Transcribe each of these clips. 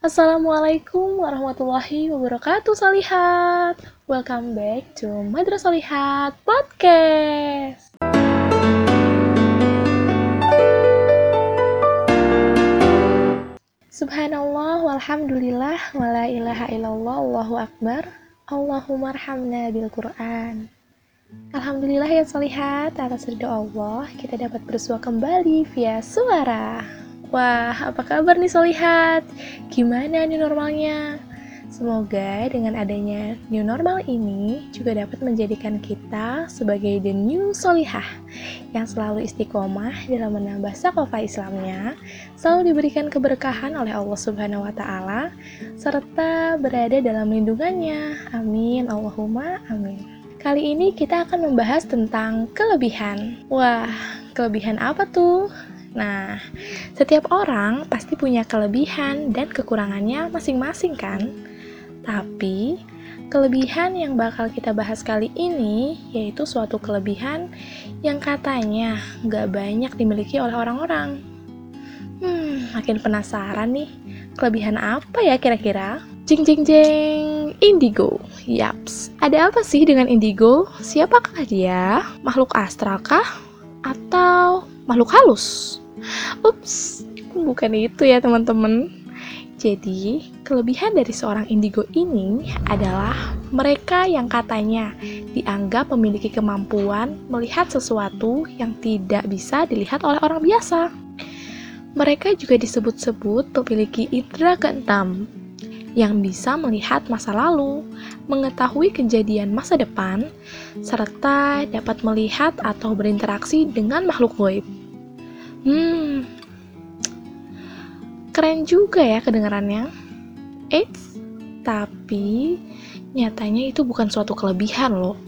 Assalamualaikum warahmatullahi wabarakatuh Salihat. Welcome back to Madrasah Salihat Podcast. Subhanallah walhamdulillah wala ilaha illallah Allahu akbar. Allahumma arhamna bil Quran. Alhamdulillah ya Salihat atas ridho Allah kita dapat bersua kembali via suara Wah, apa kabar nih Solihat? Gimana nih normalnya? Semoga dengan adanya new normal ini juga dapat menjadikan kita sebagai the new solihah yang selalu istiqomah dalam menambah sakofa Islamnya, selalu diberikan keberkahan oleh Allah Subhanahu wa Ta'ala, serta berada dalam lindungannya. Amin, Allahumma amin. Kali ini kita akan membahas tentang kelebihan. Wah, kelebihan apa tuh? Nah, setiap orang pasti punya kelebihan dan kekurangannya masing-masing kan? Tapi, kelebihan yang bakal kita bahas kali ini yaitu suatu kelebihan yang katanya nggak banyak dimiliki oleh orang-orang. Hmm, makin penasaran nih, kelebihan apa ya kira-kira? Jeng jeng jeng, indigo. Yaps, ada apa sih dengan indigo? Siapakah dia? Makhluk astral kah? Atau makhluk halus? Ups, bukan itu ya teman-teman. Jadi, kelebihan dari seorang indigo ini adalah mereka yang katanya dianggap memiliki kemampuan melihat sesuatu yang tidak bisa dilihat oleh orang biasa. Mereka juga disebut-sebut memiliki indera keenam yang bisa melihat masa lalu, mengetahui kejadian masa depan, serta dapat melihat atau berinteraksi dengan makhluk gaib. Hmm, keren juga ya kedengarannya. Eits, tapi nyatanya itu bukan suatu kelebihan loh.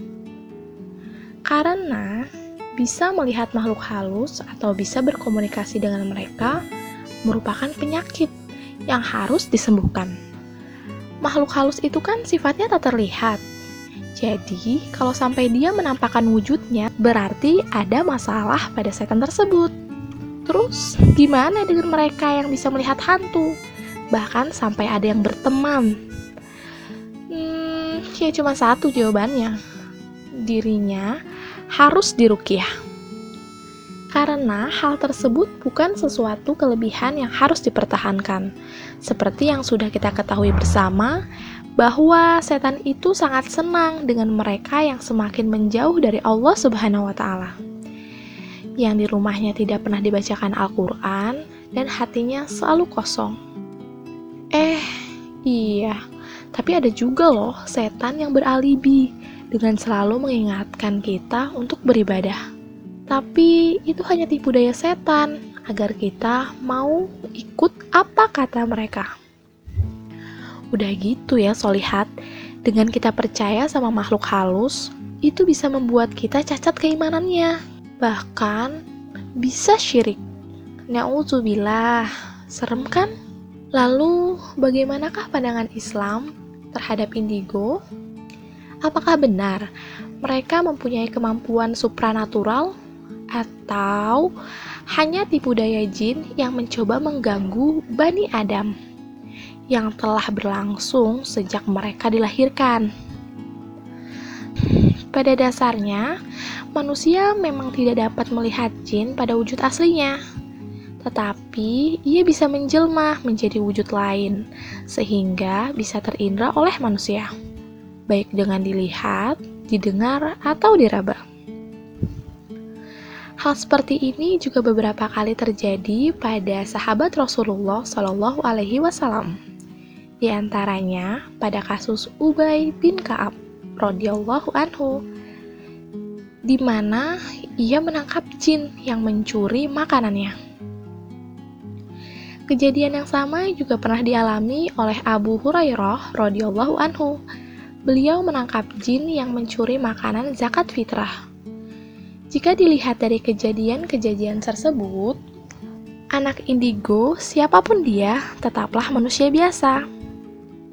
Karena bisa melihat makhluk halus atau bisa berkomunikasi dengan mereka merupakan penyakit yang harus disembuhkan. Makhluk halus itu kan sifatnya tak terlihat. Jadi, kalau sampai dia menampakkan wujudnya, berarti ada masalah pada setan tersebut. Terus, gimana dengan mereka yang bisa melihat hantu? Bahkan sampai ada yang berteman. Hmm, ya cuma satu jawabannya. Dirinya harus dirukiah. Karena hal tersebut bukan sesuatu kelebihan yang harus dipertahankan. Seperti yang sudah kita ketahui bersama, bahwa setan itu sangat senang dengan mereka yang semakin menjauh dari Allah Subhanahu wa taala yang di rumahnya tidak pernah dibacakan Al-Quran dan hatinya selalu kosong. Eh, iya, tapi ada juga loh setan yang beralibi dengan selalu mengingatkan kita untuk beribadah. Tapi itu hanya tipu daya setan agar kita mau ikut apa kata mereka. Udah gitu ya solihat, dengan kita percaya sama makhluk halus, itu bisa membuat kita cacat keimanannya bahkan bisa syirik. Na'udzubillah, serem kan? Lalu, bagaimanakah pandangan Islam terhadap indigo? Apakah benar mereka mempunyai kemampuan supranatural atau hanya tipu daya jin yang mencoba mengganggu Bani Adam yang telah berlangsung sejak mereka dilahirkan? Pada dasarnya, manusia memang tidak dapat melihat jin pada wujud aslinya, tetapi ia bisa menjelma menjadi wujud lain, sehingga bisa terindra oleh manusia, baik dengan dilihat, didengar, atau diraba. Hal seperti ini juga beberapa kali terjadi pada sahabat Rasulullah Shallallahu Alaihi Wasallam. Di antaranya pada kasus Ubay bin Kaab radhiyallahu anhu di mana ia menangkap jin yang mencuri makanannya. Kejadian yang sama juga pernah dialami oleh Abu Hurairah radhiyallahu anhu. Beliau menangkap jin yang mencuri makanan zakat fitrah. Jika dilihat dari kejadian-kejadian tersebut, anak indigo, siapa pun dia, tetaplah manusia biasa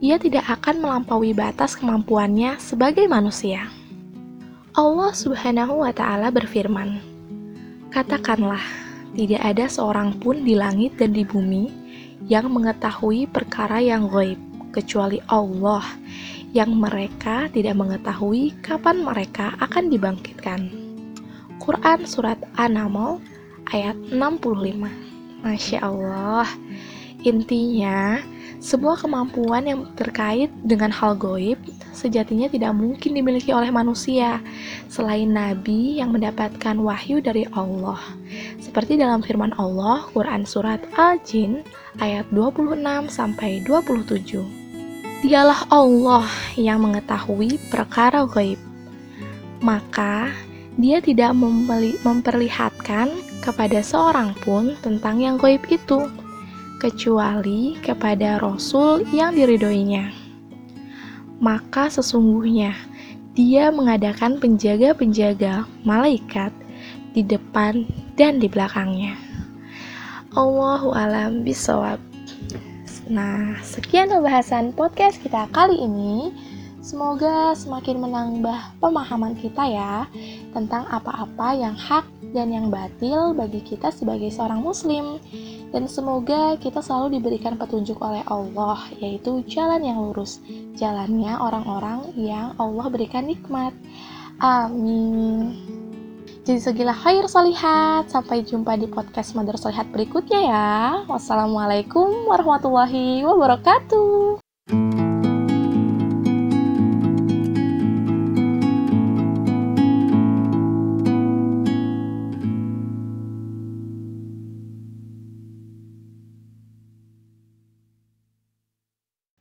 ia tidak akan melampaui batas kemampuannya sebagai manusia. Allah Subhanahu wa Ta'ala berfirman, "Katakanlah, tidak ada seorang pun di langit dan di bumi yang mengetahui perkara yang gaib, kecuali Allah, yang mereka tidak mengetahui kapan mereka akan dibangkitkan. Quran Surat An-Naml ayat 65 Masya Allah Intinya, sebuah kemampuan yang terkait dengan hal goib sejatinya tidak mungkin dimiliki oleh manusia selain nabi yang mendapatkan wahyu dari Allah. Seperti dalam firman Allah Quran surat Al-Jin ayat 26 sampai 27. Dialah Allah yang mengetahui perkara goib. Maka dia tidak memperlihatkan kepada seorang pun tentang yang goib itu kecuali kepada Rasul yang diridoinya. Maka sesungguhnya dia mengadakan penjaga-penjaga malaikat di depan dan di belakangnya. Allahu alam bisawab. Nah, sekian pembahasan podcast kita kali ini. Semoga semakin menambah pemahaman kita ya tentang apa-apa yang hak dan yang batil bagi kita sebagai seorang muslim. Dan semoga kita selalu diberikan petunjuk oleh Allah, yaitu jalan yang lurus, jalannya orang-orang yang Allah berikan nikmat. Amin. Jadi segilah khair salihat. Sampai jumpa di podcast Mother Salihat berikutnya ya. Wassalamualaikum warahmatullahi wabarakatuh.